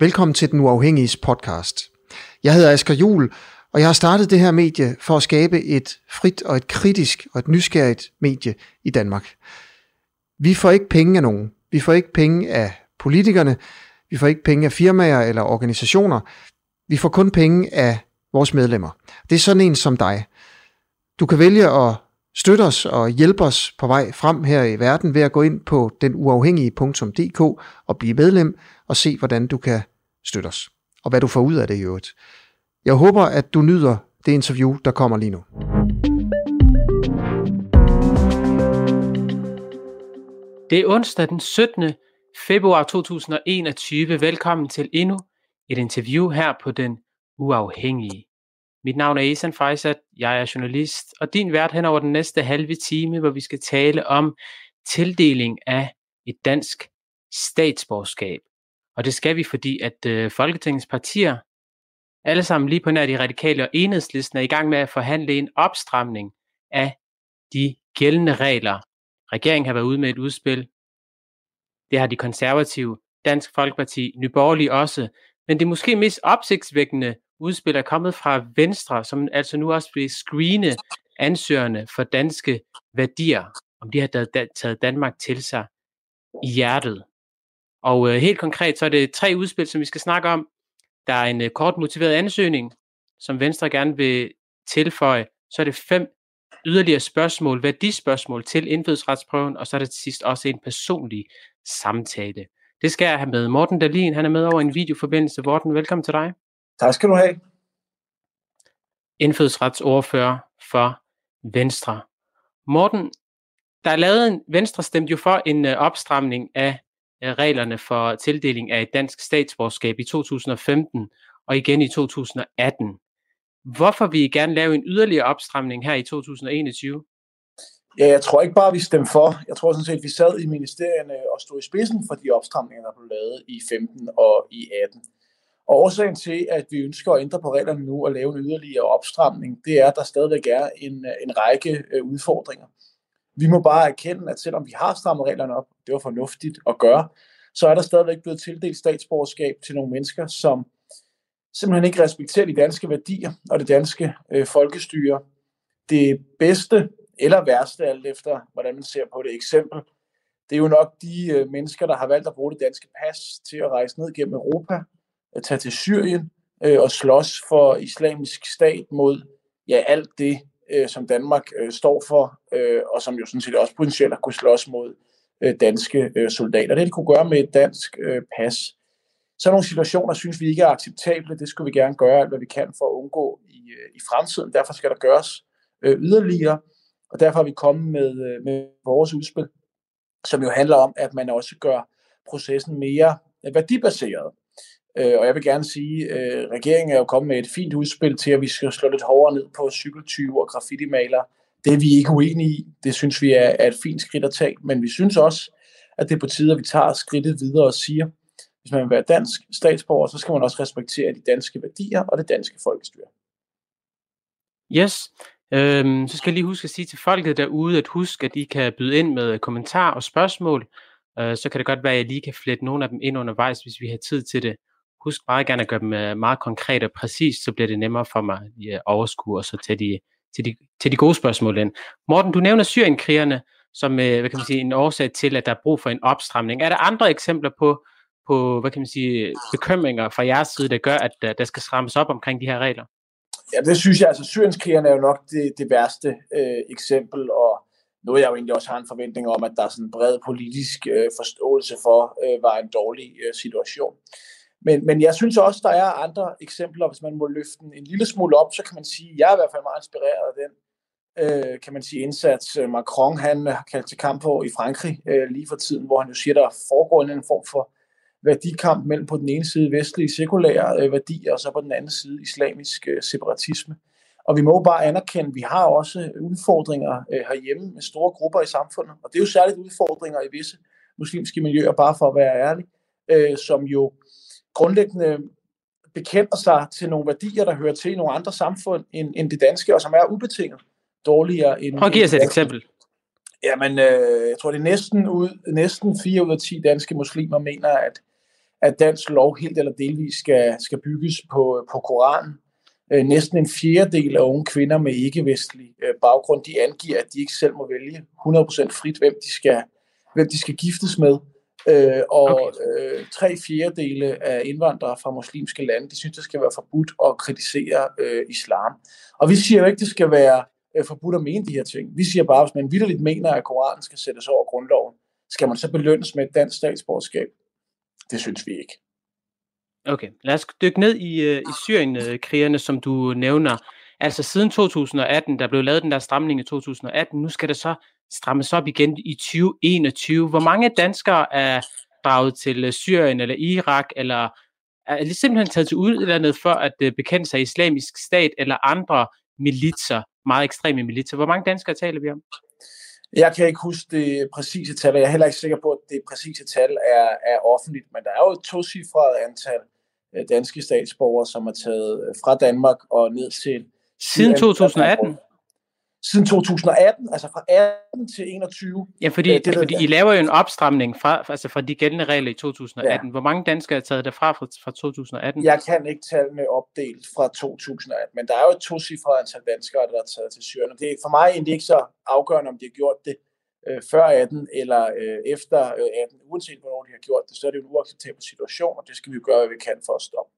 Velkommen til Den Uafhængige podcast. Jeg hedder Asger Jul, og jeg har startet det her medie for at skabe et frit og et kritisk og et nysgerrigt medie i Danmark. Vi får ikke penge af nogen. Vi får ikke penge af politikerne. Vi får ikke penge af firmaer eller organisationer. Vi får kun penge af vores medlemmer. Det er sådan en som dig. Du kan vælge at støtte os og hjælpe os på vej frem her i verden ved at gå ind på denuafhængige.dk og blive medlem og se, hvordan du kan støtte os. Og hvad du får ud af det i øvrigt. Jeg håber, at du nyder det interview, der kommer lige nu. Det er onsdag den 17. februar 2021. Velkommen til endnu et interview her på Den Uafhængige. Mit navn er Esan Fejsat, jeg er journalist, og din vært hen over den næste halve time, hvor vi skal tale om tildeling af et dansk statsborgerskab. Og det skal vi, fordi at øh, Folketingets partier, alle sammen lige på nær de radikale og enhedslisten, er i gang med at forhandle en opstramning af de gældende regler. Regeringen har været ude med et udspil. Det har de konservative, Dansk Folkeparti, Nyborgerlige også. Men det måske mest opsigtsvækkende udspil er kommet fra Venstre, som altså nu også vil screene ansøgerne for danske værdier, om de har taget Danmark til sig i hjertet. Og øh, helt konkret, så er det tre udspil, som vi skal snakke om. Der er en øh, kort motiveret ansøgning, som Venstre gerne vil tilføje. Så er det fem yderligere spørgsmål, værdispørgsmål til indfødsretsprøven, og så er det til sidst også en personlig samtale. Det skal jeg have med. Morten Dalin, han er med over en videoforbindelse. Morten, velkommen til dig. Tak skal du have. Indfødsretsordfører for Venstre. Morten, der er lavet en, Venstre stemte jo for en uh, opstramning af Øh, reglerne for tildeling af et dansk statsborgerskab i 2015 og igen i 2018. Hvorfor vil I gerne lave en yderligere opstramning her i 2021? Ja, jeg tror ikke bare, vi stemte for. Jeg tror sådan set, at vi sad i ministerierne og stod i spidsen for de opstramninger, der blev lavet i 15 og i 18. Og årsagen til, at vi ønsker at ændre på reglerne nu og lave en yderligere opstramning, det er, at der stadigvæk er en, øh, en række øh, udfordringer. Vi må bare erkende, at selvom vi har strammet reglerne op, det var fornuftigt at gøre, så er der stadigvæk blevet tildelt statsborgerskab til nogle mennesker, som simpelthen ikke respekterer de danske værdier og det danske øh, folkestyre. Det bedste eller værste, alt efter hvordan man ser på det eksempel, det er jo nok de øh, mennesker, der har valgt at bruge det danske pas til at rejse ned gennem Europa, at tage til Syrien øh, og slås for islamisk stat mod ja, alt det, øh, som Danmark øh, står for, øh, og som jo sådan set også potentielt har kunne slås mod øh, danske øh, soldater. Det de kunne gøre med et dansk øh, pas. Så nogle situationer synes vi ikke er acceptable. Det skulle vi gerne gøre hvad vi kan for at undgå i, øh, i fremtiden. Derfor skal der gøres øh, yderligere, og derfor har vi kommet med, øh, med vores udspil, som jo handler om, at man også gør processen mere værdibaseret. Øh, og jeg vil gerne sige, at øh, regeringen er jo kommet med et fint udspil til, at vi skal slå lidt hårdere ned på cykeltyve og graffiti-maler. Det er vi ikke uenige i. Det synes vi er, er et fint skridt at tage. Men vi synes også, at det er på tide, at vi tager skridtet videre og siger, hvis man vil være dansk statsborger, så skal man også respektere de danske værdier og det danske folkestyre. Yes. Øhm, så skal jeg lige huske at sige til folket derude, at husk, at I kan byde ind med kommentarer og spørgsmål. Øh, så kan det godt være, at jeg lige kan flette nogle af dem ind undervejs, hvis vi har tid til det husk meget gerne at gøre dem øh, meget konkret og præcist, så bliver det nemmere for mig at overskue og så til de, til de, til de gode spørgsmål ind. Morten, du nævner syrienkrigerne som øh, hvad kan man sige, en årsag til, at der er brug for en opstramning. Er der andre eksempler på, på hvad kan man sige, bekymringer fra jeres side, der gør, at øh, der skal strammes op omkring de her regler? Ja, det synes jeg. Altså, syrienskrigerne er jo nok det, det værste øh, eksempel, og noget jeg jo egentlig også har en forventning om, at der er sådan en bred politisk øh, forståelse for, øh, var en dårlig øh, situation. Men, men jeg synes også, der er andre eksempler, hvis man må løfte den en lille smule op, så kan man sige, at jeg er i hvert fald meget inspireret af den øh, kan man sige, indsats øh, Macron han har kaldt til kamp på i Frankrig øh, lige for tiden, hvor han jo siger, der foregår en form for værdikamp mellem på den ene side vestlige sekulære øh, værdier, og så på den anden side islamisk øh, separatisme. Og vi må bare anerkende, at vi har også udfordringer øh, herhjemme med store grupper i samfundet, og det er jo særligt udfordringer i visse muslimske miljøer, bare for at være ærlig, øh, som jo grundlæggende bekender sig til nogle værdier, der hører til i nogle andre samfund end, end det danske, og som er ubetinget dårligere end... At give os et eksempel. Jamen, øh, jeg tror, det er næsten, ud, næsten 4 ud af 10 danske muslimer mener, at, at dansk lov helt eller delvis skal, skal bygges på, på Koranen. Øh, næsten en fjerdedel af unge kvinder med ikke-vestlig øh, baggrund, de angiver, at de ikke selv må vælge 100% frit, hvem de skal, hvem de skal giftes med. Øh, og okay. øh, tre fjerdedele af indvandrere fra muslimske lande, de synes, det skal være forbudt at kritisere øh, islam. Og vi siger jo ikke, det skal være øh, forbudt at mene de her ting. Vi siger bare, hvis man vidderligt mener, at Koranen skal sættes over grundloven, skal man så belønnes med et dansk statsborgerskab? Det synes vi ikke. Okay, lad os dykke ned i, øh, i Syrien-krigerne, som du nævner. Altså siden 2018, der blev lavet den der stramning i 2018, nu skal det så strammes op igen i 2021. Hvor mange danskere er draget til øh, Syrien eller Irak, eller er simpelthen taget til udlandet for at øh, bekende sig islamisk stat eller andre militser, meget ekstreme militser? Hvor mange danskere taler vi om? Jeg kan ikke huske det præcise tal, og jeg er heller ikke sikker på, at det præcise tal er, er offentligt, men der er jo et tocifret antal øh, danske statsborgere, som er taget fra Danmark og ned til... Siden 2018? Siden 2018, altså fra 18 til 21. Ja, fordi, det, det, fordi I laver jo en opstramning fra, altså fra de gældende regler i 2018. Ja. Hvor mange danskere er taget derfra fra, fra 2018? Jeg kan ikke tallene opdelt fra 2018, men der er jo et tocifret antal danskere, der er taget til Syrien. Det er for mig egentlig ikke så afgørende, om de har gjort det øh, før 18 eller øh, efter øh, 18. Uanset hvornår de har gjort det, så er det jo en uacceptabel situation, og det skal vi jo gøre, hvad vi kan for at stoppe.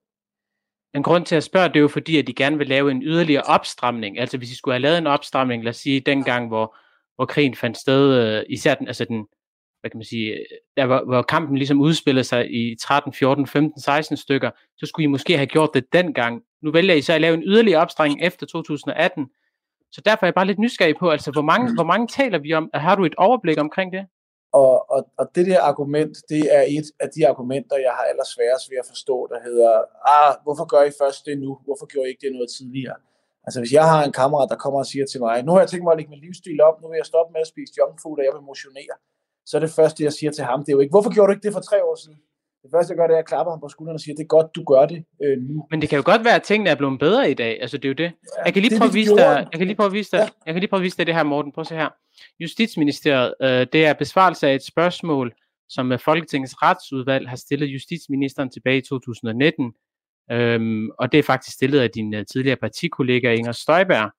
En grund til at spørge, det er jo fordi, at de gerne vil lave en yderligere opstramning. Altså hvis de skulle have lavet en opstramning, lad os sige dengang, hvor, hvor krigen fandt sted, øh, især den, altså den, hvad kan man sige, øh, der hvor, hvor kampen ligesom udspillede sig i 13, 14, 15, 16 stykker, så skulle I måske have gjort det dengang. Nu vælger I så at lave en yderligere opstramning efter 2018. Så derfor er jeg bare lidt nysgerrig på, altså hvor mange, hvor mange taler vi om? Har du et overblik omkring det? Og, og, og det der argument, det er et af de argumenter, jeg har allersværest ved at forstå, der hedder, ah, hvorfor gør I først det nu? Hvorfor gjorde I ikke det noget tidligere? Altså hvis jeg har en kammerat, der kommer og siger til mig, nu har jeg tænkt mig at lægge min livsstil op, nu vil jeg stoppe med at spise junkfood, og jeg vil motionere. Så er det første, jeg siger til ham, det er jo ikke, hvorfor gjorde du ikke det for tre år siden? Det første, jeg gør, det er, at jeg klapper ham på skulderen og siger, det er godt, du gør det øh, nu. Men det kan jo godt være, at tingene er blevet bedre i dag. Altså, det er jo det. Ja, jeg kan lige prøve at vise dig, jeg kan lige prøve at vise dig, ja. jeg kan lige prøve at vise dig det her, Morten. Prøv at se her. Justitsministeriet, øh, det er besvarelse af et spørgsmål, som øh, Folketingets retsudvalg har stillet justitsministeren tilbage i 2019. Øhm, og det er faktisk stillet af din uh, tidligere partikollega Inger Støjberg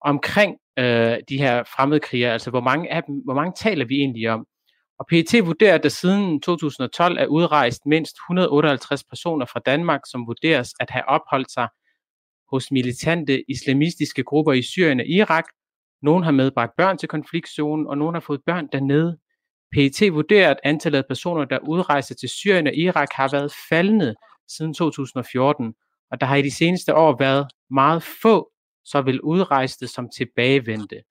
omkring øh, de her fremmedkrigere, altså hvor mange af dem, hvor mange taler vi egentlig om? Og PET vurderer, at der siden 2012 er udrejst mindst 158 personer fra Danmark, som vurderes at have opholdt sig hos militante islamistiske grupper i Syrien og Irak. Nogle har medbragt børn til konfliktzonen, og nogle har fået børn dernede. PET vurderer, at antallet af personer, der udrejser til Syrien og Irak, har været faldende siden 2014, og der har i de seneste år været meget få så vil udrejste som tilbagevendte.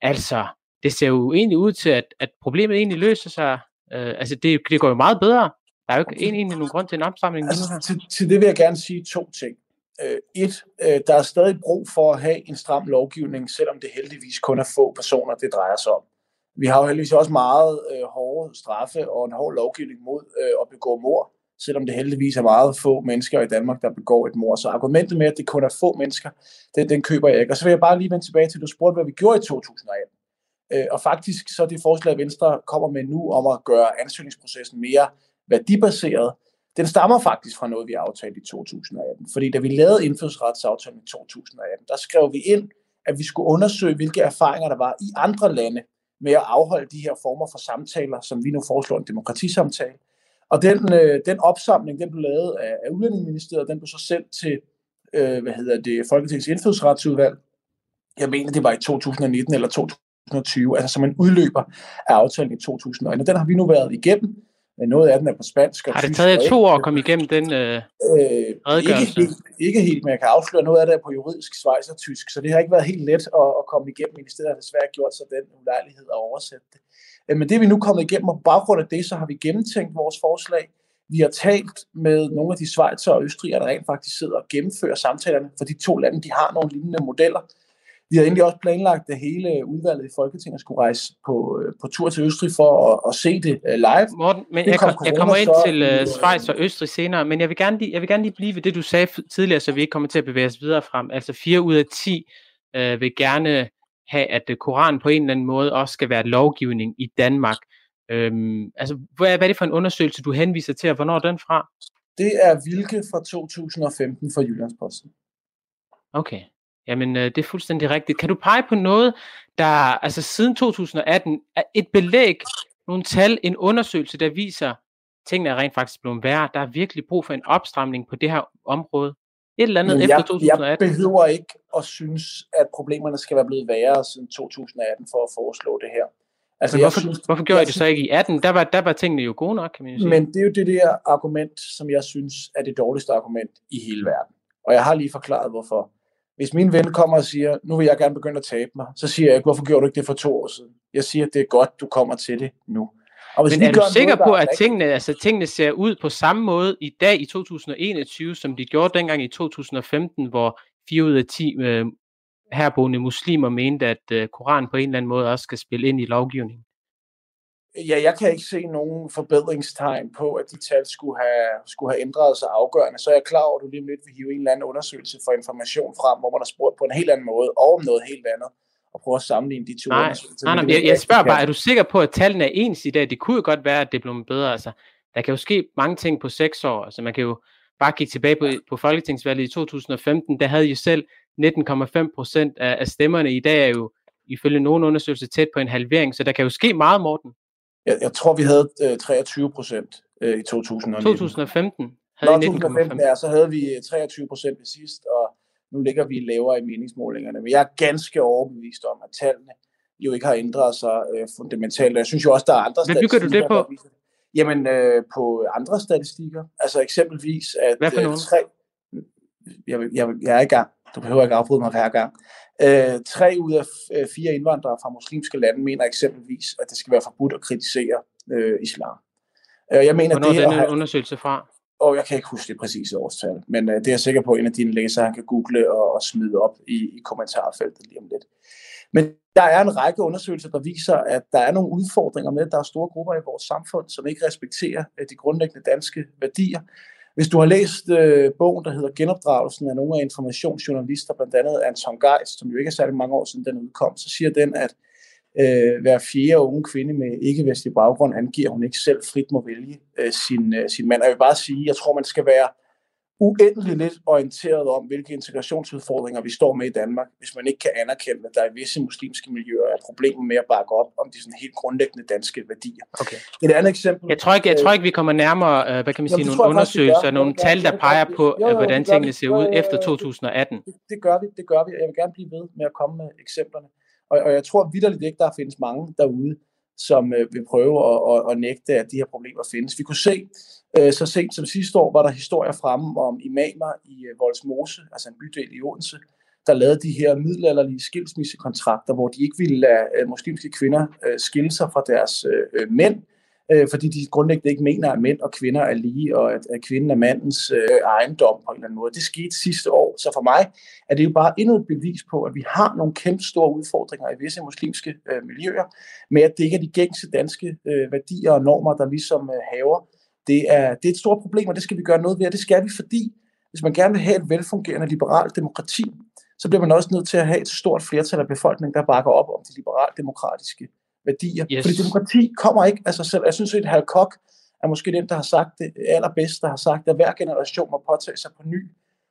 Altså, det ser jo egentlig ud til, at, at problemet egentlig løser sig. Øh, altså, det, det går jo meget bedre. Der er jo ikke egentlig nogen grund til en opsamling altså, her. Til, til det vil jeg gerne sige to ting. Øh, et, øh, der er stadig brug for at have en stram lovgivning, selvom det heldigvis kun er få personer, det drejer sig om. Vi har jo heldigvis også meget øh, hårde straffe og en hård lovgivning mod øh, at begå mord, selvom det heldigvis er meget få mennesker i Danmark, der begår et mord. Så argumentet med, at det kun er få mennesker, den, den køber jeg ikke. Og så vil jeg bare lige vende tilbage til, at du spurgte, hvad vi gjorde i 2018. Øh, og faktisk så det forslag, Venstre kommer med nu om at gøre ansøgningsprocessen mere værdibaseret, den stammer faktisk fra noget, vi aftalte i 2018. Fordi da vi lavede indfødsretsaftalen i 2018, der skrev vi ind, at vi skulle undersøge, hvilke erfaringer der var i andre lande med at afholde de her former for samtaler, som vi nu foreslår en demokratisamtale. Og den, øh, den opsamling, den blev lavet af, af Udlændingeministeriet, den blev så sendt til øh, hvad hedder det, Folketingets indfødsretsudvalg. Jeg mener, det var i 2019 eller 2020 2020, altså som en udløber af aftalen i 2001. Den har vi nu været igennem. Noget af den er på spansk. Og har det taget to år at komme igennem den øh, øh, ikke, helt, ikke helt, men jeg kan afsløre noget af det er på juridisk tysk, så det har ikke været helt let at, at komme igennem. Ministeriet har desværre gjort sig den ulejlighed at oversætte det. Øh, men det er vi nu kommet igennem, og på baggrund af det, så har vi gennemtænkt vores forslag. Vi har talt med nogle af de svejser og østrigere, der rent faktisk sidder og gennemfører samtalerne, for de to lande, de har nogle lignende modeller. Vi har egentlig også planlagt, at hele udvalget i Folketinget skulle rejse på, øh, på tur til Østrig for at, at se det uh, live. Morten, men jeg, kom, jeg kommer ind så, til uh, Schweiz og Østrig senere, men jeg vil, gerne lige, jeg vil gerne lige blive ved det, du sagde tidligere, så vi ikke kommer til at bevæge os videre frem. Altså 4 ud af 10 uh, vil gerne have, at Koranen på en eller anden måde også skal være lovgivning i Danmark. Øhm, altså, hvad er, hvad er det for en undersøgelse, du henviser til, og hvornår er den fra? Det er Vilke fra 2015 fra Jyllandsposten. Okay. Jamen, øh, det er fuldstændig rigtigt. Kan du pege på noget, der altså siden 2018 er et belæg, nogle tal, en undersøgelse, der viser, at tingene er rent faktisk blevet værre. Der er virkelig brug for en opstramning på det her område. Et eller andet Men efter jeg, 2018. jeg behøver ikke at synes, at problemerne skal være blevet værre siden 2018 for at foreslå det her. Altså, hvorfor, synes, hvorfor gjorde I det så ikke i 18? Der var, der var tingene jo gode nok, kan man sige. Men det er jo det der argument, som jeg synes er det dårligste argument i hele verden. Og jeg har lige forklaret, hvorfor. Hvis min ven kommer og siger, nu vil jeg gerne begynde at tabe mig, så siger jeg hvorfor gjorde du ikke det for to år siden? Jeg siger, at det er godt, du kommer til det nu. Og hvis Men er du sikker noget, på, at tingene, altså, tingene ser ud på samme måde i dag i 2021, som de gjorde dengang i 2015, hvor 4 ud af 10 øh, herboende muslimer mente, at øh, Koran på en eller anden måde også skal spille ind i lovgivningen? Ja, jeg kan ikke se nogen forbedringstegn på, at de tal skulle have, skulle have ændret sig afgørende. Så er jeg klar over, at du lige om lidt vil hive en eller anden undersøgelse for information frem, hvor man har spurgt på en helt anden måde, og om noget helt andet, og prøve at sammenligne de to nej, undersøgelser. Nej, nej, jeg, jeg spørger bare, er du sikker på, at tallene er ens i dag? Det kunne jo godt være, at det blev bedre. Altså, der kan jo ske mange ting på seks år. Altså, man kan jo bare kigge tilbage på, på Folketingsvalget i 2015, der havde I selv 19,5 procent af, af stemmerne. I dag er jo ifølge nogle undersøgelser tæt på en halvering, så der kan jo ske meget, Morten. Jeg, jeg tror, vi havde øh, 23 procent øh, i 2019. 2015 havde Nå, 2015, ja, så havde vi 23 øh, procent ved sidst, og nu ligger vi lavere i meningsmålingerne. Men jeg er ganske overbevist om, at tallene jo ikke har ændret sig øh, fundamentalt. Jeg synes jo også, der er andre Hvad bygger du det på? Der jamen, øh, på andre statistikker. Altså eksempelvis, at Hvad for øh, tre... Jeg, jeg, jeg er i gang. Du behøver ikke afbryde mig hver gang. Øh, tre ud af øh, fire indvandrere fra muslimske lande mener eksempelvis, at det skal være forbudt at kritisere øh, islam. Øh, jeg mener, Hvornår det er den have, undersøgelse fra? Og jeg kan ikke huske det præcise årstal, men øh, det er jeg sikker på, at en af dine læsere han kan google og, og smide op i, i kommentarfeltet lige om lidt. Men der er en række undersøgelser, der viser, at der er nogle udfordringer med, at der er store grupper i vores samfund, som ikke respekterer øh, de grundlæggende danske værdier. Hvis du har læst øh, bogen, der hedder Genopdragelsen af nogle af informationsjournalister, blandt andet Anton Geist, som jo ikke er særlig mange år siden den udkom, så siger den, at øh, hver fjerde unge kvinde med ikke-vestlig baggrund angiver, at hun ikke selv frit må vælge øh, sin, øh, sin mand. Og jeg vil bare sige, jeg tror, man skal være uendeligt lidt orienteret om, hvilke integrationsudfordringer vi står med i Danmark, hvis man ikke kan anerkende, at der i visse muslimske miljøer er problemer med at bakke op om de sådan helt grundlæggende danske værdier. Okay. Et andet eksempel... Jeg tror ikke, jeg tror ikke vi kommer nærmere, uh, hvad kan man sige, nogle undersøgelser, faktisk, nogle tal, der peger på, jo, jo, hvordan tingene ser ud efter 2018. Det, det gør vi, det gør vi, jeg vil gerne blive ved med at komme med eksemplerne. Og, og jeg tror vidderligt ikke, der findes mange derude, som øh, vil prøve at, at, at nægte, at de her problemer findes. Vi kunne se, øh, Øh, så sent som sidste år, var der historier fremme om imamer i øh, Voldsmose, altså en bydel i Odense, der lavede de her middelalderlige skilsmissekontrakter, hvor de ikke ville lade øh, muslimske kvinder skille sig fra deres mænd, fordi de grundlæggende ikke mener, at mænd og kvinder er lige, og at, kvinden er mandens ejendom på en eller anden måde. Det skete sidste år, så for mig er det jo bare endnu et bevis på, at vi har nogle kæmpe store udfordringer i visse muslimske miljøer, med at det ikke er de gængse danske værdier og normer, der ligesom haver. Det er, det er et stort problem, og det skal vi gøre noget ved, og det skal vi, fordi hvis man gerne vil have et velfungerende liberalt demokrati, så bliver man også nødt til at have et stort flertal af befolkningen, der bakker op om de liberalt-demokratiske værdier. Yes. Fordi demokrati kommer ikke af sig selv. Jeg synes, at Hal Koch er måske den, der har sagt det allerbedst, der har sagt, at hver generation må påtage sig på ny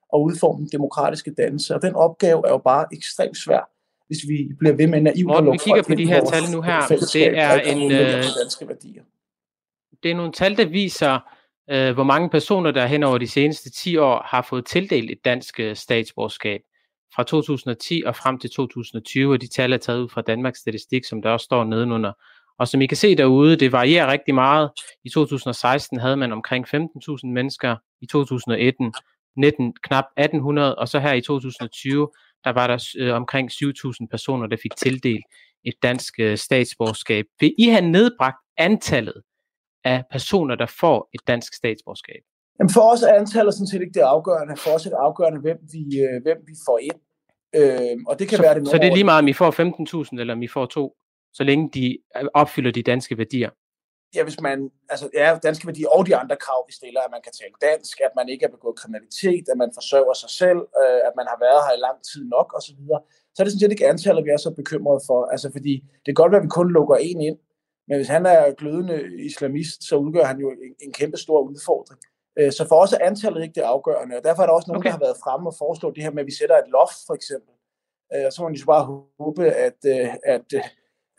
og udforme den demokratiske dannelse. Og den opgave er jo bare ekstremt svær, hvis vi bliver ved med naivt Morten, vi kigger på de her tal nu her. Det er en, øh, danske værdier. Det er nogle tal, der viser, øh, hvor mange personer, der hen over de seneste 10 år har fået tildelt et dansk øh, statsborgerskab fra 2010 og frem til 2020, og de tal er taget ud fra Danmarks Statistik, som der også står nedenunder. Og som I kan se derude, det varierer rigtig meget. I 2016 havde man omkring 15.000 mennesker, i 2018 19, knap 1800, og så her i 2020, der var der øh, omkring 7.000 personer, der fik tildelt et dansk øh, statsborgerskab. Vil I have nedbragt antallet af personer, der får et dansk statsborgerskab? Jamen for os er antallet sådan set ikke det afgørende. For os er det afgørende, hvem vi, øh, hvem vi får ind. Øh, og det kan så, være det Så det er lige meget, om I får 15.000 eller om I får to, så længe de øh, opfylder de danske værdier? Ja, hvis man, altså ja, danske værdier og de andre krav, vi stiller, at man kan tale dansk, at man ikke har begået kriminalitet, at man forsørger sig selv, øh, at man har været her i lang tid nok osv., så er det sådan set ikke antallet, vi er så bekymrede for. Altså fordi det kan godt være, at vi kun lukker en ind, Men hvis han er glødende islamist, så udgør han jo en, en kæmpe stor udfordring. Øh, så for os er antallet ikke det afgørende, og derfor er der også nogen, okay. der har været fremme og foreslået det her med, at vi sætter et loft, for eksempel. Øh, og så må man jo bare håbe, at, øh, at,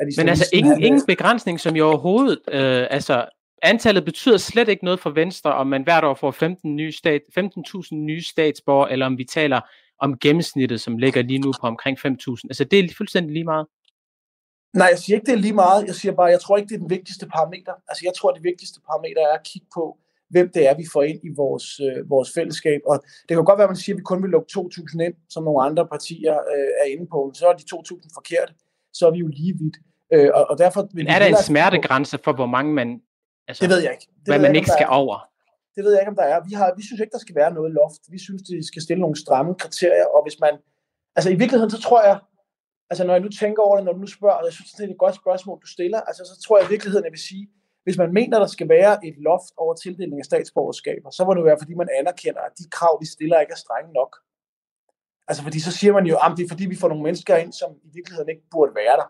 at Men altså ingen, ingen begrænsning, som i overhovedet, øh, altså antallet betyder slet ikke noget for Venstre, om man hvert år får 15 nye stat, 15.000 nye statsborgere, eller om vi taler om gennemsnittet, som ligger lige nu på omkring 5.000. Altså det er fuldstændig lige meget. Nej, jeg siger ikke, det er lige meget. Jeg siger bare, jeg tror ikke, det er den vigtigste parameter. Altså jeg tror, det vigtigste parameter er at kigge på, hvem det er, vi får ind i vores, øh, vores fællesskab. Og det kan godt være, at man siger, at vi kun vil lukke 2.000 ind, som nogle andre partier øh, er inde på. Så er de 2.000 forkert. Så er vi jo lige vidt. Øh, og, og derfor vil Men er der en smertegrænse for, hvor mange man... Altså, det ved jeg ikke. Det hvad man ikke, ikke skal over? Det ved jeg ikke, om der er. Vi, har, vi synes ikke, der skal være noget loft. Vi synes, det skal stille nogle stramme kriterier. Og hvis man... Altså i virkeligheden, så tror jeg... Altså når jeg nu tænker over det, når du nu spørger, og jeg synes, det er et godt spørgsmål, du stiller, altså så tror jeg i virkeligheden, jeg vil sige, hvis man mener, der skal være et loft over tildeling af statsborgerskaber, så må det være, fordi man anerkender, at de krav, vi stiller, ikke er strenge nok. Altså fordi så siger man jo, at det er fordi, vi får nogle mennesker ind, som i virkeligheden ikke burde være der.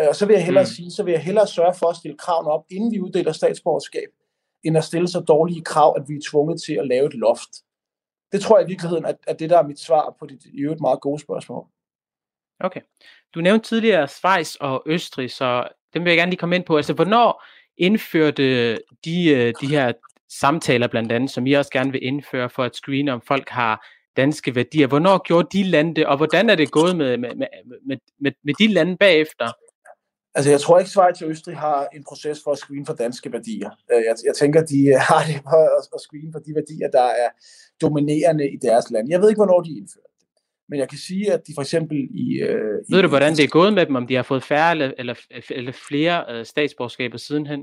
Øh, og så vil jeg hellere mm. sige, så vil jeg hellere sørge for at stille kravene op, inden vi uddeler statsborgerskab, end at stille så dårlige krav, at vi er tvunget til at lave et loft. Det tror jeg i virkeligheden, at, at det der er mit svar på dit i øvrigt meget gode spørgsmål. Okay. Du nævnte tidligere Schweiz og Østrig, så dem vil jeg gerne lige komme ind på. Altså, hvornår indførte de, øh, de her samtaler blandt andet, som I også gerne vil indføre for at screene, om folk har danske værdier. Hvornår gjorde de lande det, og hvordan er det gået med, med, med, med, med de lande bagefter? Altså, jeg tror ikke, Schweiz og Østrig har en proces for at screene for danske værdier. Øh, jeg, jeg tænker, de øh, har det for at screene for de værdier, der er dominerende i deres land. Jeg ved ikke, hvornår de indførte. Men jeg kan sige, at de for eksempel i... Øh, ved du, hvordan det er gået med dem? Om de har fået færre eller, eller, eller flere øh, statsborgerskaber sidenhen?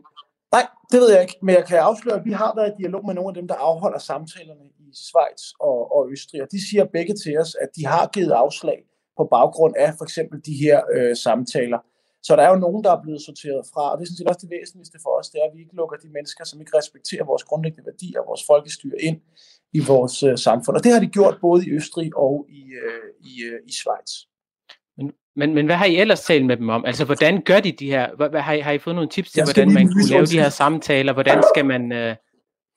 Nej, det ved jeg ikke. Men jeg kan afsløre, at vi har været i dialog med nogle af dem, der afholder samtalerne i Schweiz og, og Østrig. Og de siger begge til os, at de har givet afslag på baggrund af for eksempel de her øh, samtaler. Så der er jo nogen, der er blevet sorteret fra, og det er sådan set også det væsentligste for os, det er, at vi ikke lukker de mennesker, som ikke respekterer vores grundlæggende værdier og vores folkestyre ind i vores øh, samfund. Og det har de gjort både i Østrig og i, øh, i, øh, i Schweiz. Men, men, men hvad har I ellers talt med dem om? Altså, hvordan gør de de her? Hvad, hvad, har, I, har I fået nogle tips til, hvordan man kunne lave de her samtaler? Hvordan skal man... Øh,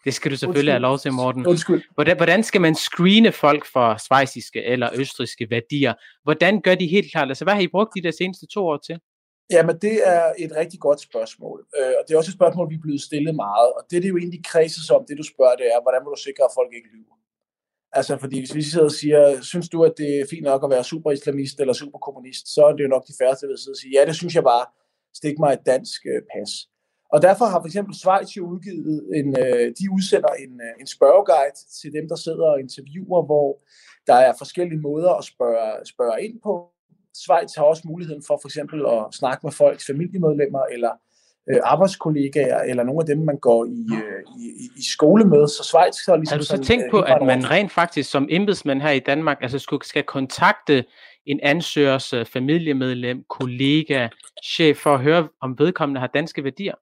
det skal du selvfølgelig Undskyld. have lov til, Morten. Undskyld. Hvordan, hvordan skal man screene folk for svejsiske eller østriske værdier? Hvordan gør de helt klart? Altså, hvad har I brugt de der seneste to år til? Jamen, det er et rigtig godt spørgsmål. Øh, og det er også et spørgsmål, vi er blevet stillet meget. Og det, det jo egentlig kredses om, det du spørger, det er, hvordan må du sikre, at folk ikke lyver? Altså, fordi hvis vi sidder og siger, synes du, at det er fint nok at være superislamist eller superkommunist, så er det jo nok de færreste, der vil sidde og sige, ja, det synes jeg bare, stik mig et dansk øh, pas. Og derfor har for eksempel Schweiz jo udgivet en, øh, de udsender en, øh, en spørgeguide til dem, der sidder og interviewer, hvor der er forskellige måder at spørge, spørge ind på. Schweiz har også muligheden for for eksempel at snakke med folks familiemedlemmer eller øh, arbejdskollegaer, eller nogle af dem, man går i, øh, i, i skole med. Så Schweiz har ligesom... Har du så sådan, tænkt på, øh, at man rent faktisk som embedsmand her i Danmark, altså skulle, skal kontakte en ansøgers øh, familiemedlem, kollega, chef, for at høre, om vedkommende har danske værdier?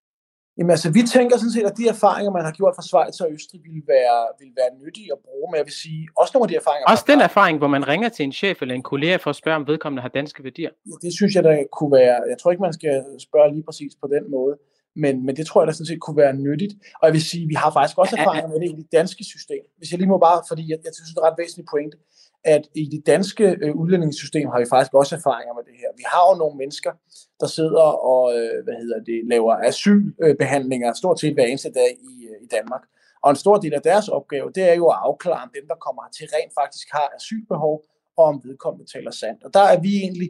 Jamen altså, vi tænker sådan set, at de erfaringer, man har gjort fra Schweiz og Østrig, vil være, vil være nyttige at bruge, men jeg vil sige, også nogle af de erfaringer... Også den erfaring, hvor man ringer til en chef eller en kollega for at spørge, om vedkommende har danske værdier? Ja, det synes jeg, der kunne være... Jeg tror ikke, man skal spørge lige præcis på den måde, men, men det tror jeg, der sådan set kunne være nyttigt. Og jeg vil sige, vi har faktisk også erfaringer med det i det danske system. Hvis jeg lige må bare, fordi jeg, jeg synes, det er et ret væsentligt pointe, at i det danske øh, udlændingssystem har vi faktisk også erfaringer med det her. Vi har jo nogle mennesker, der sidder og øh, hvad hedder det, laver asylbehandlinger stort set hver eneste dag i, øh, i Danmark. Og en stor del af deres opgave, det er jo at afklare, om dem, der kommer til rent faktisk har asylbehov, og om vedkommende taler sandt. Og der er vi egentlig,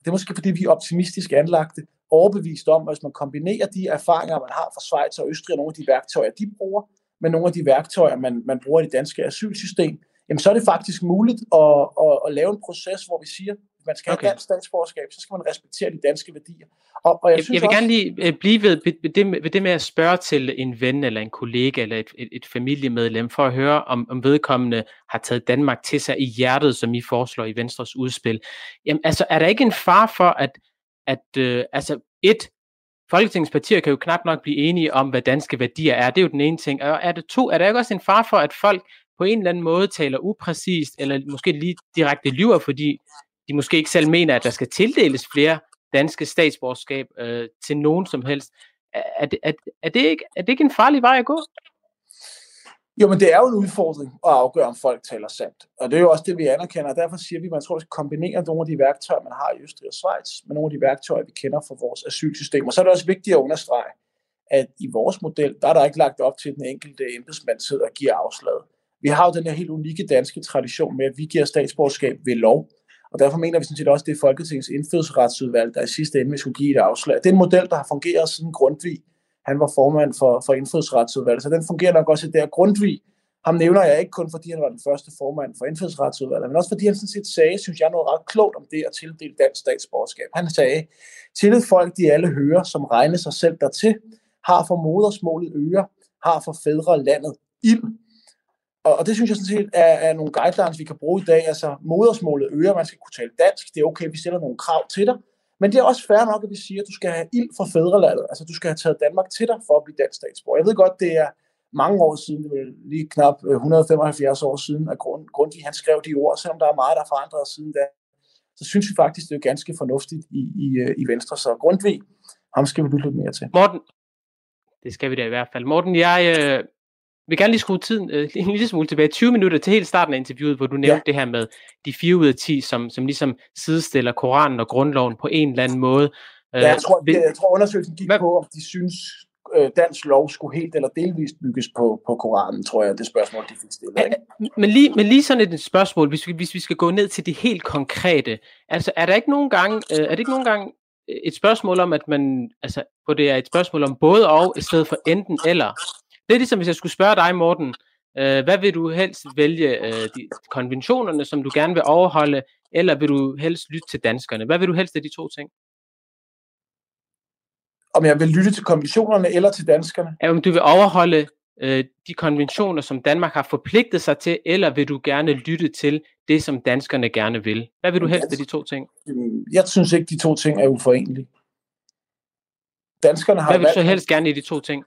det er måske fordi vi er optimistisk anlagte, overbevist om, at hvis man kombinerer de erfaringer, man har fra Schweiz og Østrig, og nogle af de værktøjer, de bruger, med nogle af de værktøjer, man, man bruger i det danske asylsystem, jamen så er det faktisk muligt at, at, at lave en proces, hvor vi siger, at man skal okay. have dansk statsborgerskab, så skal man respektere de danske værdier. Og, og jeg, jeg, synes jeg vil også, gerne lige uh, blive ved, ved, det, ved det med at spørge til en ven eller en kollega eller et, et, et familiemedlem, for at høre, om, om vedkommende har taget Danmark til sig i hjertet, som I foreslår i Venstres udspil. Jamen altså, er der ikke en far for, at, at uh, altså et, Folketingets partier kan jo knap nok blive enige om, hvad danske værdier er. Det er jo den ene ting. Og er det to, er der ikke også en far for, at folk på en eller anden måde taler upræcist, eller måske lige direkte lyver, fordi de måske ikke selv mener, at der skal tildeles flere danske statsborgerskab øh, til nogen som helst. Er, er, er, er, det ikke, er det ikke en farlig vej at gå? Jo, men det er jo en udfordring at afgøre, om folk taler sandt. Og det er jo også det, vi anerkender. Og derfor siger vi, at man tror, at vi skal kombinere nogle af de værktøjer, man har i Østrig og Schweiz, med nogle af de værktøjer, vi kender fra vores asylsystem. Og så er det også vigtigt at understrege, at i vores model, der er der ikke lagt op til, at den enkelte embedsmand sidder og giver afslag. Vi har jo den her helt unikke danske tradition med, at vi giver statsborgerskab ved lov. Og derfor mener vi sådan set også, at det er Folketingets indfødsretsudvalg, der i sidste ende skulle give et afslag. Det er en model, der har fungeret siden Grundtvig han var formand for, for indfødsretsudvalget, så den fungerer nok også der. Grundtvig, ham nævner jeg ikke kun, fordi han var den første formand for indfødsretsudvalget, men også fordi han sådan set sagde, synes jeg, noget ret klogt om det at tildele dansk statsborgerskab. Han sagde, tillid folk, de alle hører, som regner sig selv dertil, har for modersmålet øre, har for fædre landet ild. Og, og det synes jeg sådan set er, er nogle guidelines, vi kan bruge i dag. Altså modersmålet øger, man skal kunne tale dansk, det er okay, vi stiller nogle krav til dig, men det er også fair nok, at vi siger, at du skal have ild fra fædrelandet. Altså, du skal have taget Danmark til dig for at blive dansk statsborger. Jeg ved godt, det er mange år siden, det lige knap øh, 175 år siden, at grund, Grundtvig han skrev de ord, selvom der er meget, der er forandret siden da. Så synes vi faktisk, det er ganske fornuftigt i, i, øh, i Venstre. Så Grundtvig, ham skal vi lytte lidt mere til. Morten, det skal vi da i hvert fald. Morten, jeg, øh, vil gerne lige skrue tiden øh, en lille smule tilbage, 20 minutter til helt starten af interviewet, hvor du nævnte ja. det her med de 4 ud af 10, som, som ligesom sidestiller Koranen og grundloven på en eller anden måde. Ja, jeg tror, det, jeg tror undersøgelsen gik Hvad? på, om de synes, øh, dansk lov skulle helt eller delvist bygges på, på Koranen, tror jeg, det spørgsmål, de fik stillet. Ikke? Men, lige, men lige sådan et spørgsmål, hvis vi, hvis vi skal gå ned til det helt konkrete. Altså, er der ikke nogen gange, øh, er det ikke nogen gange et spørgsmål om, at man, altså, hvor det er et spørgsmål om både og, i stedet for enten eller. Det er ligesom, hvis jeg skulle spørge dig, Morten, øh, hvad vil du helst vælge? Øh, de konventionerne, som du gerne vil overholde, eller vil du helst lytte til danskerne? Hvad vil du helst af de to ting? Om jeg vil lytte til konventionerne eller til danskerne? Ja, om du vil overholde øh, de konventioner, som Danmark har forpligtet sig til, eller vil du gerne lytte til det, som danskerne gerne vil? Hvad vil du helst af de to ting? Jeg synes ikke, de to ting er uforenelige. Danskerne har Hvad vil du så helst gerne i de to ting?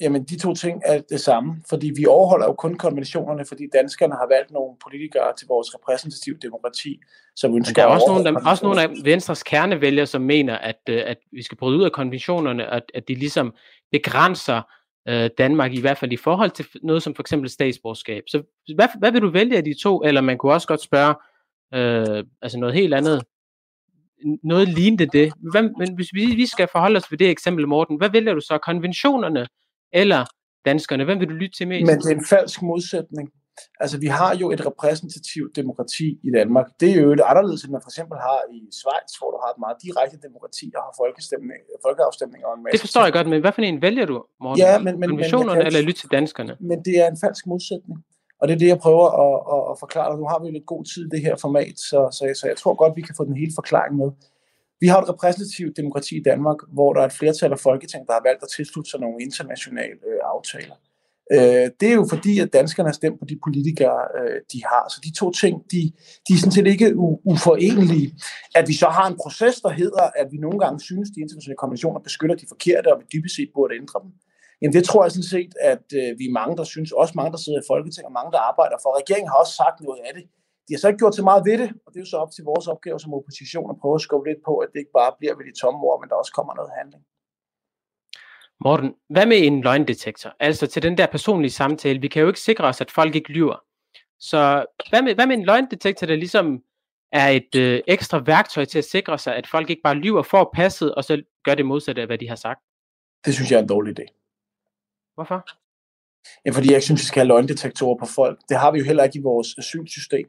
Jamen, de to ting er det samme, fordi vi overholder jo kun konventionerne, fordi danskerne har valgt nogle politikere til vores repræsentative demokrati, som ønsker der er også nogle, der, også nogle af Venstres kernevælgere, som mener, at, øh, at vi skal bryde ud af konventionerne, at, at de ligesom begrænser øh, Danmark, i hvert fald i forhold til noget som for eksempel statsborgerskab. Så hvad, hvad vil du vælge af de to? Eller man kunne også godt spørge, øh, altså noget helt andet, noget lignende det. Hvad, men hvis vi, vi skal forholde os ved det eksempel, Morten, hvad vælger du så? Konventionerne eller danskerne? Hvem vil du lytte til mest? Men det er en falsk modsætning. Altså, vi har jo et repræsentativt demokrati i Danmark. Det er jo et anderledes, end man for eksempel har i Schweiz, hvor du har et meget direkte demokrati og har folkeafstemninger og en masse. Det forstår jeg godt, men hvad for en vælger du, Morten? Ja, men, men, men, eller lytte til danskerne? Men det er en falsk modsætning. Og det er det, jeg prøver at, at, at forklare. Nu har vi jo lidt god tid i det her format, så, så, så jeg tror godt, vi kan få den hele forklaring med. Vi har et repræsentativt demokrati i Danmark, hvor der er et flertal af Folketing, der har valgt at tilslutte sig nogle internationale øh, aftaler. Øh, det er jo fordi, at danskerne har stemt på de politikere, øh, de har. Så de to ting, de, de er sådan set ikke u- uforenelige. At vi så har en proces, der hedder, at vi nogle gange synes, de internationale konventioner beskytter de forkerte, og vi dybest set burde ændre dem. Jamen det tror jeg sådan set, at øh, vi er mange, der synes, også mange, der sidder i Folketinget, og mange, der arbejder for. Regeringen har også sagt noget af det de har så ikke gjort så meget ved det, og det er jo så op til vores opgave som opposition at prøve at skubbe lidt på, at det ikke bare bliver ved de tomme ord, men der også kommer noget handling. Morten, hvad med en løgndetektor? Altså til den der personlige samtale. Vi kan jo ikke sikre os, at folk ikke lyver. Så hvad med, hvad med en løgndetektor, der ligesom er et øh, ekstra værktøj til at sikre sig, at folk ikke bare lyver for passet, og så gør det modsatte af, hvad de har sagt? Det synes jeg er en dårlig idé. Hvorfor? Ja, fordi jeg synes, vi skal have løgndetektorer på folk. Det har vi jo heller ikke i vores asylsystem.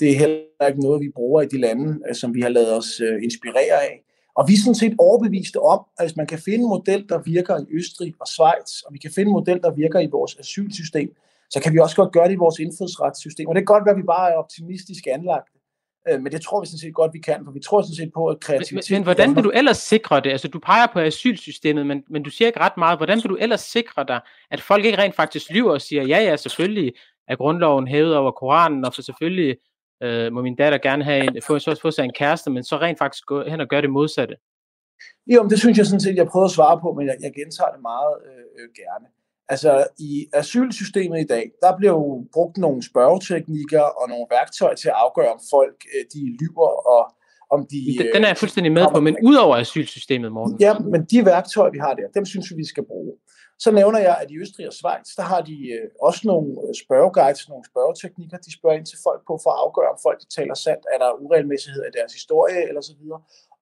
Det er heller ikke noget, vi bruger i de lande, øh, som vi har lavet os øh, inspirere af. Og vi er sådan set overbeviste om, at hvis man kan finde en model, der virker i Østrig og Schweiz, og vi kan finde en model, der virker i vores asylsystem, så kan vi også godt gøre det i vores indfødsretssystem. Og det kan godt være, at vi bare er optimistisk anlagt. Øh, men det tror vi sådan set godt, vi kan, for vi tror sådan set på, at kreativitet... Men, men hvordan vil du ellers sikre det? Altså, du peger på asylsystemet, men, men du siger ikke ret meget. Hvordan vil du ellers sikre dig, at folk ikke rent faktisk lyver og siger, ja, ja, selvfølgelig er grundloven hævet over Koranen, og så selvfølgelig øh, må min datter gerne have en, få, så få sig en kæreste, men så rent faktisk gå hen og gøre det modsatte? Jo, det synes jeg sådan set, jeg prøver at svare på, men jeg, jeg gentager det meget øh, øh, gerne. Altså i asylsystemet i dag, der bliver jo brugt nogle spørgeteknikker og nogle værktøjer til at afgøre, om folk øh, de lyver og, om de... Den er jeg fuldstændig med på, men ud over asylsystemet, Morten. Ja, men de værktøjer, vi har der, dem synes vi, vi skal bruge. Så nævner jeg, at i Østrig og Schweiz, der har de øh, også nogle øh, spørgeguides, nogle spørgeteknikker, de spørger ind til folk på for at afgøre, om folk de taler sandt, er der uregelmæssighed i deres historie eller så videre.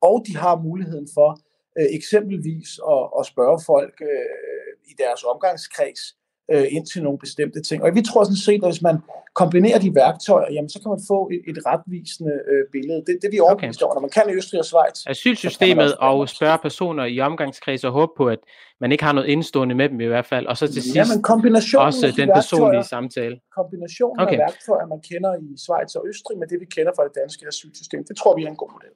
Og de har muligheden for øh, eksempelvis at, at spørge folk øh, i deres omgangskreds, øh, ind til nogle bestemte ting. Og vi tror sådan set, at hvis man kombinerer de værktøjer, jamen, så kan man få et, et retvisende øh, billede. Det, det vi overbevist okay. når man kan i Østrig og Schweiz. Asylsystemet og spørge personer i omgangskreds og håbe på, at man ikke har noget indstående med dem i hvert fald. Og så til sidst ja, men kombinationen også de den personlige samtale. Kombinationen okay. af værktøjer, man kender i Schweiz og Østrig, med det vi kender fra det danske asylsystem, det tror vi er en god model.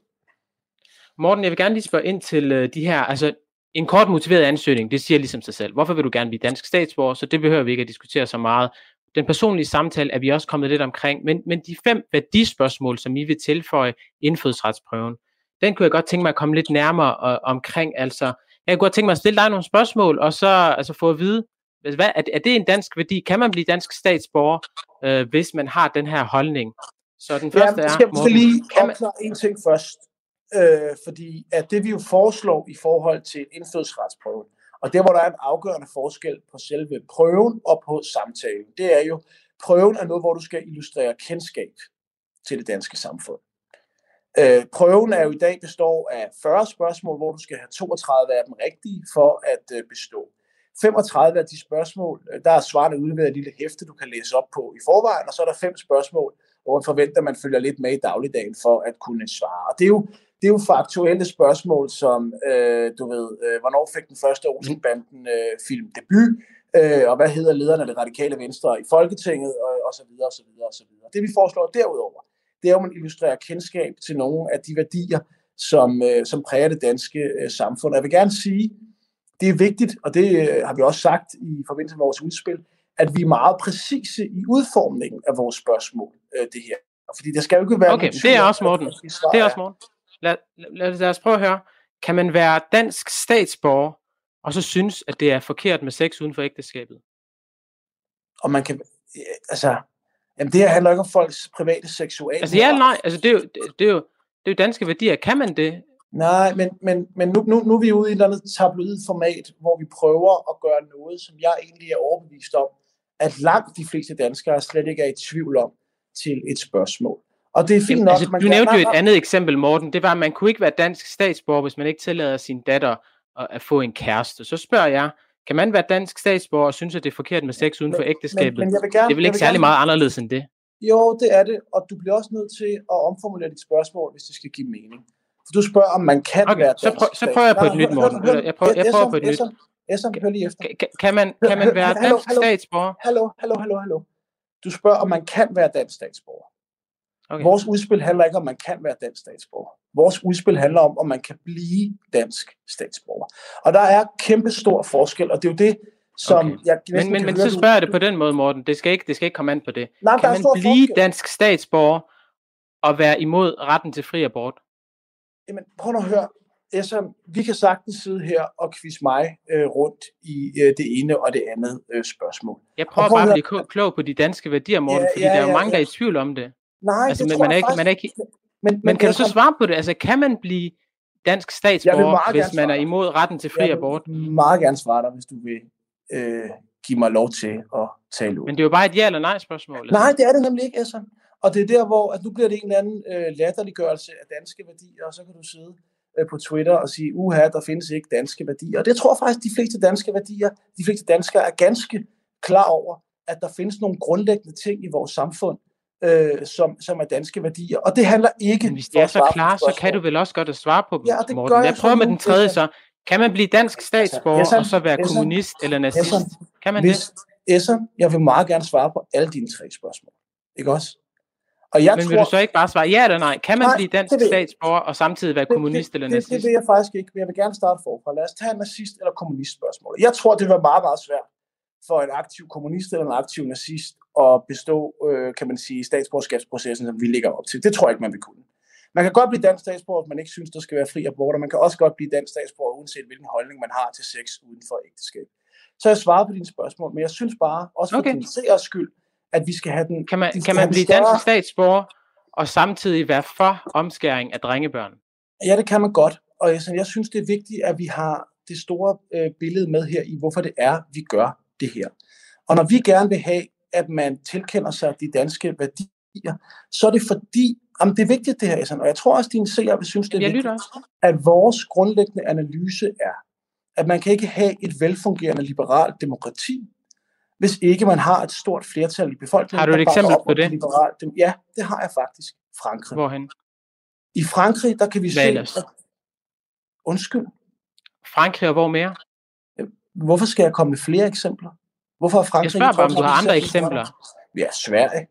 Morten, jeg vil gerne lige spørge ind til uh, de her, altså en kort motiveret ansøgning, det siger ligesom sig selv. Hvorfor vil du gerne blive dansk statsborger? Så det behøver vi ikke at diskutere så meget. Den personlige samtale er vi også kommet lidt omkring, men, men de fem værdispørgsmål, som I vil tilføje indfødsretsprøven, den kunne jeg godt tænke mig at komme lidt nærmere øh, omkring. Altså, jeg kunne godt tænke mig at stille dig nogle spørgsmål, og så altså, få at vide, hvad, er, er det en dansk værdi? Kan man blive dansk statsborger, øh, hvis man har den her holdning? Så den første ja, skal, er... Morten, lige opklare en ting først øh, fordi at det vi jo foreslår i forhold til indfødsretsprøven, og der hvor der er en afgørende forskel på selve prøven og på samtalen, det er jo, prøven er noget, hvor du skal illustrere kendskab til det danske samfund. Øh, prøven er jo i dag består af 40 spørgsmål, hvor du skal have 32 af dem rigtige for at øh, bestå. 35 af de spørgsmål, øh, der er svarene udleveret et lille hæfte, du kan læse op på i forvejen, og så er der fem spørgsmål, hvor man forventer, at man følger lidt med i dagligdagen for at kunne svare. Og det er jo det er jo faktuelle spørgsmål, som, øh, du ved, øh, hvornår fik den første Olsenbanden øh, debut, øh, og hvad hedder lederen af det radikale venstre i Folketinget, og, og så videre, og så videre, og så videre. Det vi foreslår derudover, det er at man illustrerer kendskab til nogle af de værdier, som, øh, som præger det danske øh, samfund. Og jeg vil gerne sige, det er vigtigt, og det øh, har vi også sagt i forbindelse med vores udspil, at vi er meget præcise i udformningen af vores spørgsmål, øh, det her. Fordi det skal jo ikke være... Okay, det er også Morten. Det er også Morten lad, lad, lad os prøve at høre. Kan man være dansk statsborger, og så synes, at det er forkert med sex uden for ægteskabet? Og man kan, altså, jamen det her handler ikke om folks private seksuelle. Altså ja nej, altså det er, jo, det, det, er jo, det er jo danske værdier. Kan man det? Nej, men, men, men nu, nu, nu er vi ude i et eller andet tabloid format, hvor vi prøver at gøre noget, som jeg egentlig er overbevist om, at langt de fleste danskere slet ikke er i tvivl om til et spørgsmål. Og det er fint nok. Altså, man du nævnte jo et andet eksempel, Morten. Det var, at man kunne ikke være dansk statsborger, hvis man ikke tillader sin datter at, at få en kæreste. Så spørger jeg, kan man være dansk statsborger og synes, at det er for med sex uden for ægteskabet? Men, men jeg vil gerne, det er vel ikke særlig gerne, meget anderledes end det? Jo, det er det, og du bliver også nødt til at omformulere dit spørgsmål, hvis det skal give mening. For du spørger, om man kan okay, være dansk så, prøv, så prøver jeg på et nyt, Morten. Jeg prøver, jeg prøver på et nyt. Esam, hør lige efter. Kan, kan, man, kan man være dansk statsborger? Hallo, hallo, hallo, hallo. Du spørger, om man kan være dansk statsborger. Okay. Vores udspil handler ikke om, at man kan være dansk statsborger. Vores udspil handler om, om man kan blive dansk statsborger. Og der er kæmpe stor forskel, og det er jo det, som okay. jeg Men, men, men så spørger jeg det på den måde, Morten. Det skal ikke, det skal ikke komme an på det. Nej, kan man blive forskel. dansk statsborger og være imod retten til fri abort? Jamen, prøv at høre. Esam, vi kan sagtens sidde her og quizze mig øh, rundt i øh, det ene og det andet øh, spørgsmål. Jeg prøver bare at blive klog på de danske værdier, Morten, ja, fordi ja, der er jo mange, ja. der er i tvivl om det. Nej, altså, det men, tror man er ikke, man er ikke, men, men, men kan du så svare på det? Altså, kan man blive dansk statsborger, hvis man er imod retten til fri abort? Jeg vil meget gerne svare dig, hvis du vil øh, give mig lov til at tale ud. Men det er jo bare et ja eller nej spørgsmål. Altså. Nej, det er det nemlig ikke, altså. Og det er der, hvor at nu bliver det en eller anden øh, latterliggørelse af danske værdier, og så kan du sidde øh, på Twitter og sige, uha, der findes ikke danske værdier. Og det tror jeg faktisk, de fleste danske værdier, de fleste danskere er ganske klar over, at der findes nogle grundlæggende ting i vores samfund, øh, som, som er danske værdier. Og det handler ikke... Men hvis det er så klar, så kan du vel også godt at svare på dem, ja, det Morten. Gør jeg, jeg prøver med den tredje så. Kan man blive dansk altså, statsborger altså, og så være Essan, kommunist eller nazist? Essan, kan man hvis, det? Essan, jeg vil meget gerne svare på alle dine tre spørgsmål. Ikke også? Og jeg Men tror, vil du så ikke bare svare ja eller nej? Kan man nej, blive dansk statsborger og samtidig være det, kommunist det, eller det, nazist? Det, det vil jeg faktisk ikke, men jeg vil gerne starte forfra. Lad os tage nazist eller kommunist spørgsmål. Jeg tror, det vil være meget, meget svært for en aktiv kommunist eller en aktiv nazist at bestå, øh, kan man sige, statsborgerskabsprocessen, som vi ligger op til. Det tror jeg ikke, man vil kunne. Man kan godt blive dansk statsborger, hvis man ikke synes, der skal være fri abort, og man kan også godt blive dansk statsborger, uanset hvilken holdning man har til sex uden for ægteskab. Så jeg svaret på dine spørgsmål, men jeg synes bare, også for okay. din seers skyld, at vi skal have den... Kan man, kan man blive større... dansk statsborger og samtidig være for omskæring af drengebørn? Ja, det kan man godt. Og jeg, jeg synes, det er vigtigt, at vi har det store øh, billede med her i, hvorfor det er, vi gør det her. Og når vi gerne vil have, at man tilkender sig de danske værdier, så er det fordi, jamen det er vigtigt det her, Esan, og jeg tror også, at dine seere vil synes, det er Jeg vigtigt, lytter at vores grundlæggende analyse er, at man kan ikke have et velfungerende liberalt demokrati, hvis ikke man har et stort flertal i befolkningen. Har du et eksempel på det? Liberalt, dem- ja, det har jeg faktisk. Frankrig. Hvorhen? I Frankrig, der kan vi Hvad se... ellers? At, undskyld, Frankrig og hvor mere? Hvorfor skal jeg komme med flere eksempler? Hvorfor har Frankrig... Jeg spørger bare, om du har andre eksempler. Ja, Sverige.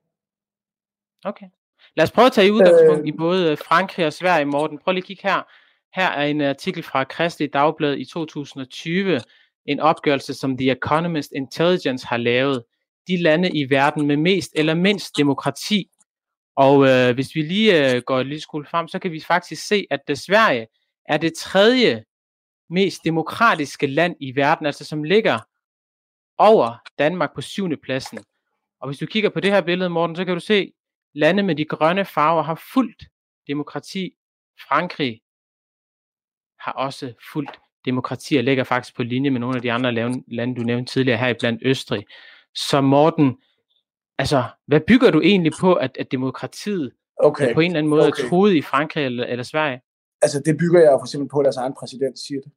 Okay. Lad os prøve at tage udgangspunkt Øh. i både Frankrig og Sverige, Morten. Prøv lige at kigge her. Her er en artikel fra Kristelig Dagblad i 2020. En opgørelse, som The Economist Intelligence har lavet. De lande i verden med mest eller mindst demokrati. Og øh, hvis vi lige øh, går et lille skole frem, så kan vi faktisk se, at det Sverige er det tredje mest demokratiske land i verden, altså som ligger over Danmark på syvende pladsen. Og hvis du kigger på det her billede, Morten, så kan du se, lande med de grønne farver har fuldt demokrati. Frankrig har også fuldt demokrati og ligger faktisk på linje med nogle af de andre lande, du nævnte tidligere her, blandt Østrig. Så Morten, altså, hvad bygger du egentlig på, at, at demokratiet Okay. på en eller anden måde okay. er truet i Frankrig eller, eller Sverige? Altså, det bygger jeg jo for eksempel på, at deres egen præsident siger det.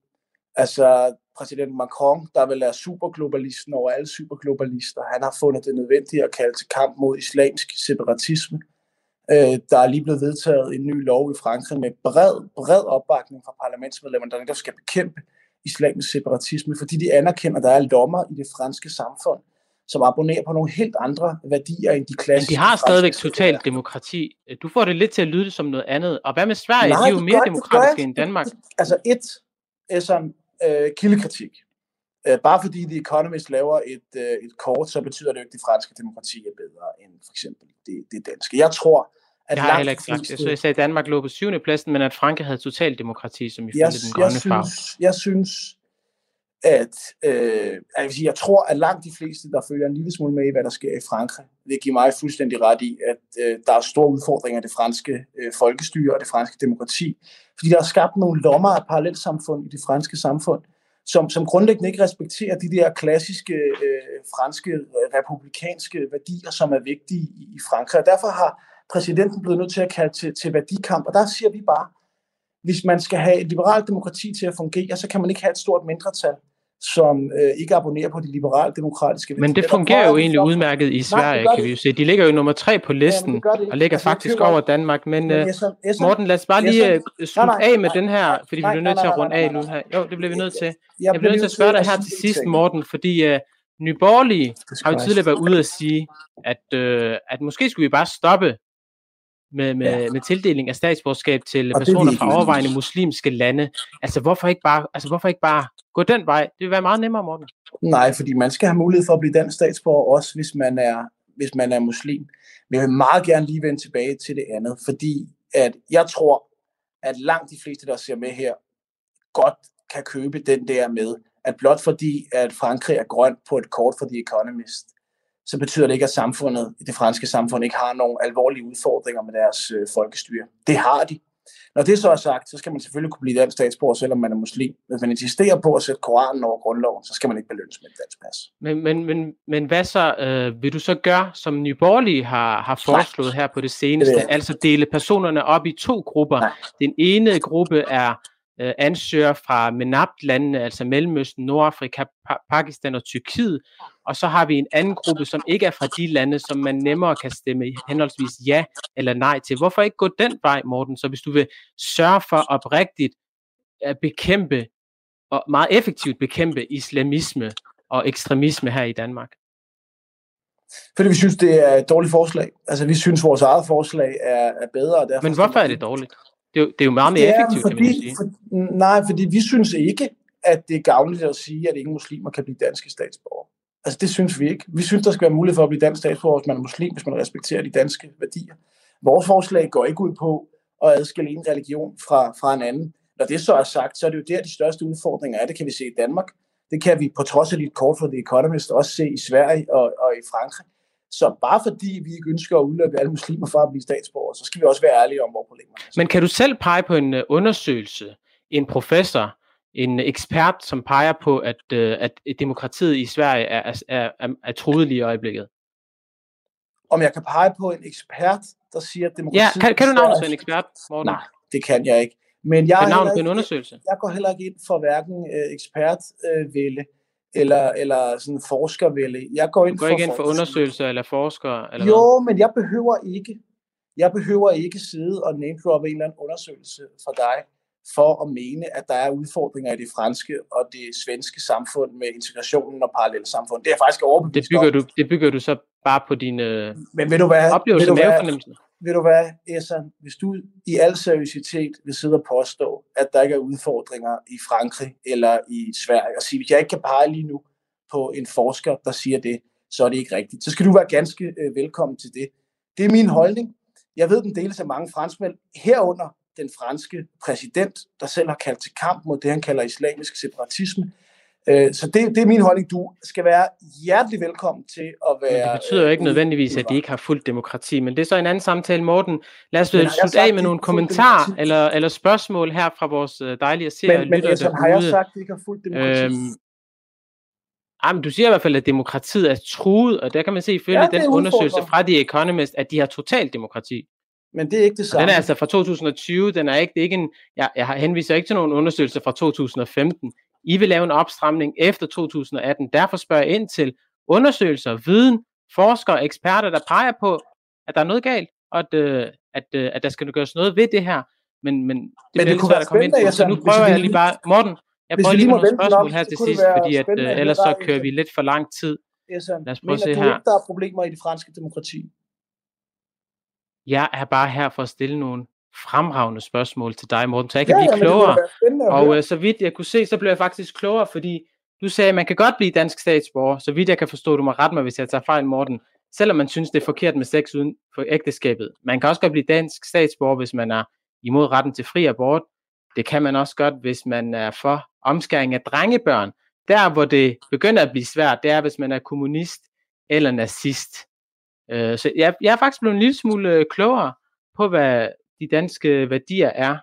Altså, præsident Macron, der vil være superglobalisten over alle superglobalister, han har fundet det nødvendigt at kalde til kamp mod islamsk separatisme. Øh, der er lige blevet vedtaget en ny lov i Frankrig med bred, bred opbakning fra parlamentsmedlemmerne, der netop skal bekæmpe islamisk separatisme, fordi de anerkender, at der er lommer i det franske samfund, som abonnerer på nogle helt andre værdier end de Men klassiske de har stadigvæk totalt demokrati. Du får det lidt til at lyde som noget andet. Og hvad med Sverige? Nej, de er jo mere gør- demokratiske end Danmark. altså et som øh, kildekritik. Øh, bare fordi The Economist laver et, øh, et kort, så betyder det jo ikke, at det franske demokrati er bedre end for eksempel det, det danske. Jeg tror, at Det har jeg langt heller ikke sagt. Jeg, fleste- så jeg sagde, at Danmark lå på syvende pladsen, men at Frankrig havde totalt demokrati, som ifølge jeg, den jeg, grønne farve. synes, jeg synes, at øh, jeg, vil sige, jeg tror, at langt de fleste, der følger en lille smule med i, hvad der sker i Frankrig, vil give mig fuldstændig ret i, at øh, der er store udfordringer i det franske øh, folkestyre og det franske demokrati. Fordi der er skabt nogle lommer af parallelsamfund i det franske samfund, som, som grundlæggende ikke respekterer de der klassiske øh, franske øh, republikanske værdier, som er vigtige i, i Frankrig. Og derfor har præsidenten blevet nødt til at kalde til, til værdikamp. Og der siger vi bare, hvis man skal have et liberalt demokrati til at fungere, så kan man ikke have et stort mindretal, som øh, ikke abonnerer på de liberale demokratiske værdier. Men det fungerer jo egentlig udmærket i Sverige, gør kan vi jo se. De ligger jo nummer tre på listen, det det ikke. og ligger Altså, faktisk køber over Danmark. Men Men øh, Esson, Esson, Morten, lad os bare lige øh, slutte nej, af med nej, den her, nej, fordi vi nej, bliver nødt nej, til at nej, runde nej, af nej, nu her. Jo, det bliver vi nødt til. jeg bliver nødt til at spørge dig her til sidst. Morten, fordi uh, Nyborgerlige har jo tidligere været ude at sige, at, øh, at måske skulle vi bare stoppe med, med, Ja. med tildeling af statsborgerskab til Og det er personer fra overvejende muslimske lande. Altså hvorfor ikke bare, altså, hvorfor ikke bare gå den vej? Det vil være meget nemmere, Morten. Nej, fordi man skal have mulighed for at blive dansk statsborger, også hvis man er, hvis man er muslim. Men jeg vil meget gerne lige vende tilbage til det andet, fordi at jeg tror, at langt de fleste, der ser med her, godt kan købe den der med, at blot fordi, at Frankrig er grøn på et kort for The Economist, så betyder det ikke, at samfundet, det franske samfund ikke har nogle alvorlige udfordringer med deres øh, folkestyre. Det har de. Når det så er sagt, så skal man selvfølgelig kunne blive dansk statsborger, selvom man er muslim. Hvis man insisterer på at sætte Koranen over grundloven, så skal man ikke belønnes med et dansk pas. Men, men, men, men hvad så øh, vil du så gøre, som Nyborgerlige har, har foreslået her på det seneste? Det altså dele personerne op i to grupper. Nej. Den ene gruppe er øh, ansøger fra MENAPT-landene, altså Mellemøsten, Nordafrika, pa- Pakistan og Tyrkiet. Og så har vi en anden gruppe, som ikke er fra de lande, som man nemmere kan stemme henholdsvis ja eller nej til. Hvorfor ikke gå den vej, Morten? Så hvis du vil sørge for oprigtigt at bekæmpe, og meget effektivt bekæmpe islamisme og ekstremisme her i Danmark. Fordi vi synes, det er et dårligt forslag. Altså, vi synes, vores eget forslag er, er bedre. Og derfor Men hvorfor er det dårligt? Det er jo, det er jo meget mere Ja, effektivt, fordi, kan man sige. For, nej, fordi vi synes ikke, at det er gavnligt at sige, at ingen muslimer kan blive danske statsborger. Altså, det synes vi ikke. Vi synes, der skal være mulighed for at blive dansk statsborger, hvis man er muslim, hvis man respekterer de danske værdier. Vores forslag går ikke ud på at adskille en religion fra, fra en anden. Når det så er sagt, så er det jo der, de største udfordringer er. Det kan vi se i Danmark. Det kan vi på trods af dit kort for The Economist også se i Sverige og, og i Frankrig. Så bare fordi vi ikke ønsker at udløbe alle muslimer fra at blive statsborger, så skal vi også være ærlige om, hvor problemerne er. Men kan du selv pege på en uh, undersøgelse, en professor, en ekspert, som peger på, at, uh, at demokratiet i Sverige er, er, er, er truet lige i øjeblikket? Om jeg kan pege på en ekspert, der siger, at demokratiet... Ja, kan, kan du navne en ekspert, Morten? Nej, det kan jeg ikke. Men jeg, kan navne på en undersøgelse? Jeg går heller ikke ind for hverken øh, ekspertvælde øh, eller, eller sådan forskervælde. Jeg går ind du går for ikke ind for undersøgelser eller forskere? Eller jo, noget? men jeg behøver ikke jeg behøver ikke sidde og name droppe en eller anden undersøgelse for dig, for at mene, at der er udfordringer i det franske og det svenske samfund med integrationen og parallelle samfund. Det er faktisk overbevist det bygger, du, det bygger du så bare på din Men vil du hvad, oplevelse vil du mavefornemmelse? Ved du hvad, Essan, hvis du i al seriøsitet vil sidde og påstå, at der ikke er udfordringer i Frankrig eller i Sverige, og sige, hvis jeg ikke kan pege lige nu på en forsker, der siger det, så er det ikke rigtigt. Så skal du være ganske øh, velkommen til det. Det er min holdning. Jeg ved, den deles af mange franskmænd, herunder den franske præsident, der selv har kaldt til kamp mod det, han kalder islamisk separatisme. Øh, så det, det er min holdning. Du skal være hjertelig velkommen til at være... Men det betyder jo ikke nødvendigvis, at de ikke har fuldt demokrati, men det er så en anden samtale, Morten. Lad os slutte af med nogle kommentarer eller, eller spørgsmål her fra vores øh, dejlige seere men, men, lytter derude. har jeg sagt, at de ikke har fuldt demokrati? Øhm, Jamen, du siger i hvert fald, at demokratiet er truet, og der kan man se ifølge ja, den undersøgelse fra The Economist, at de har totalt demokrati. Men det er ikke det samme. Og den er altså fra 2020, den er ikke, det er ikke en, jeg, jeg henviser ikke til nogen undersøgelse fra 2015. I vil lave en opstramning efter 2018. Derfor spørger jeg ind til undersøgelser, viden, forskere, eksperter, der peger på, at der er noget galt, og at, øh, at, øh, at der skal gøres noget ved det her. Men, men det men bliver lidt svært at komme ind på, så nu prøver jeg lige bare, Morten, jeg prøver lige med nogle spørgsmål her til sidst, fordi at, øh, ellers så kører vi lidt for lang tid. Lad os prøve at se her. Ikke, der er problemer i det franske demokrati? Jeg er bare her for at stille nogle fremragende spørgsmål til dig, Morten, så jeg kan ja, blive klogere. Og øh, så vidt jeg kunne se, så blev jeg faktisk klogere, fordi du sagde, at man kan godt blive dansk statsborger, så vidt jeg kan forstå, du må rette mig, hvis jeg tager fejl, Morten, selvom man synes, det er forkert med sex uden for ægteskabet. Man kan også godt blive dansk statsborger, hvis man er imod retten til fri abort. Det kan man også godt, hvis man er for omskæring af drengebørn. Der, hvor det begynder at blive svært, det er, hvis man er kommunist eller nazist. Øh, så jeg, jeg er faktisk blevet en lille smule øh, klogere på, hvad de danske værdier er.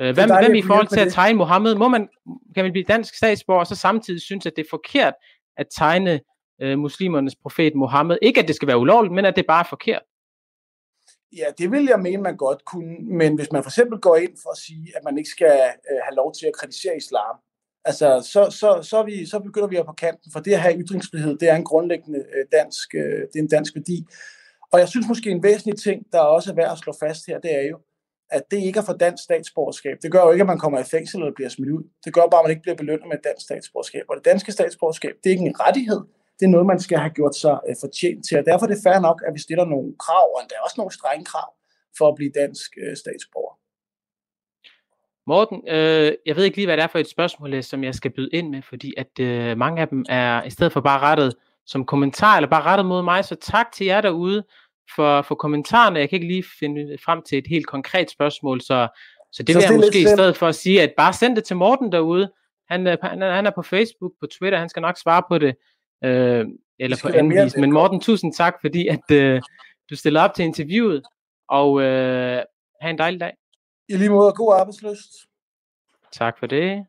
Øh, hvad, hvem i forhold til at tegne Mohammed? Må man, kan man blive dansk statsborger, og så samtidig synes, at det er forkert at tegne øh, muslimernes profet Mohammed? Ikke at det skal være ulovligt, men at det bare er forkert. Ja, det vil jeg mene, man godt kunne. Men hvis man for eksempel går ind for at sige, at man ikke skal øh, have lov til at kritisere islam, altså, så, så, så, vi, så begynder vi at på kanten, for det at have ytringsfrihed, det er en grundlæggende øh, dansk, øh, det er en dansk værdi. Og jeg synes måske en væsentlig ting, der også er værd at slå fast her, det er jo, at det ikke er for dansk statsborgerskab. Det gør jo ikke, at man kommer i fængsel eller bliver smidt ud. Det gør bare, at man ikke bliver belønnet med et dansk statsborgerskab. Og det danske statsborgerskab, det er ikke en rettighed. Det er noget, man skal have gjort sig øh, fortjent til. Og derfor er det fair nok, at vi stiller nogle krav, og der er også nogle strenge krav for at blive dansk øh, statsborger. Morten, øh, jeg ved ikke lige, hvad det er for et spørgsmål, øh, som jeg skal byde ind med, fordi at øh, mange af dem er i stedet for bare rettet som kommentar, eller bare rettet mod mig, så tak til jer derude for, for kommentarerne. Jeg kan ikke lige finde frem til et helt konkret spørgsmål, så, så det så vil jeg måske i stedet for at sige, at bare send det til Morten derude. Han, øh, han, han er på Facebook, på Twitter, han skal nok svare på det, øh, eller på anden vis. Men Morten, tusind tak, fordi at øh, du stiller op til interviewet, og øh, have en dejlig dag. I lige måde, god arbejdsløst. Tak for det.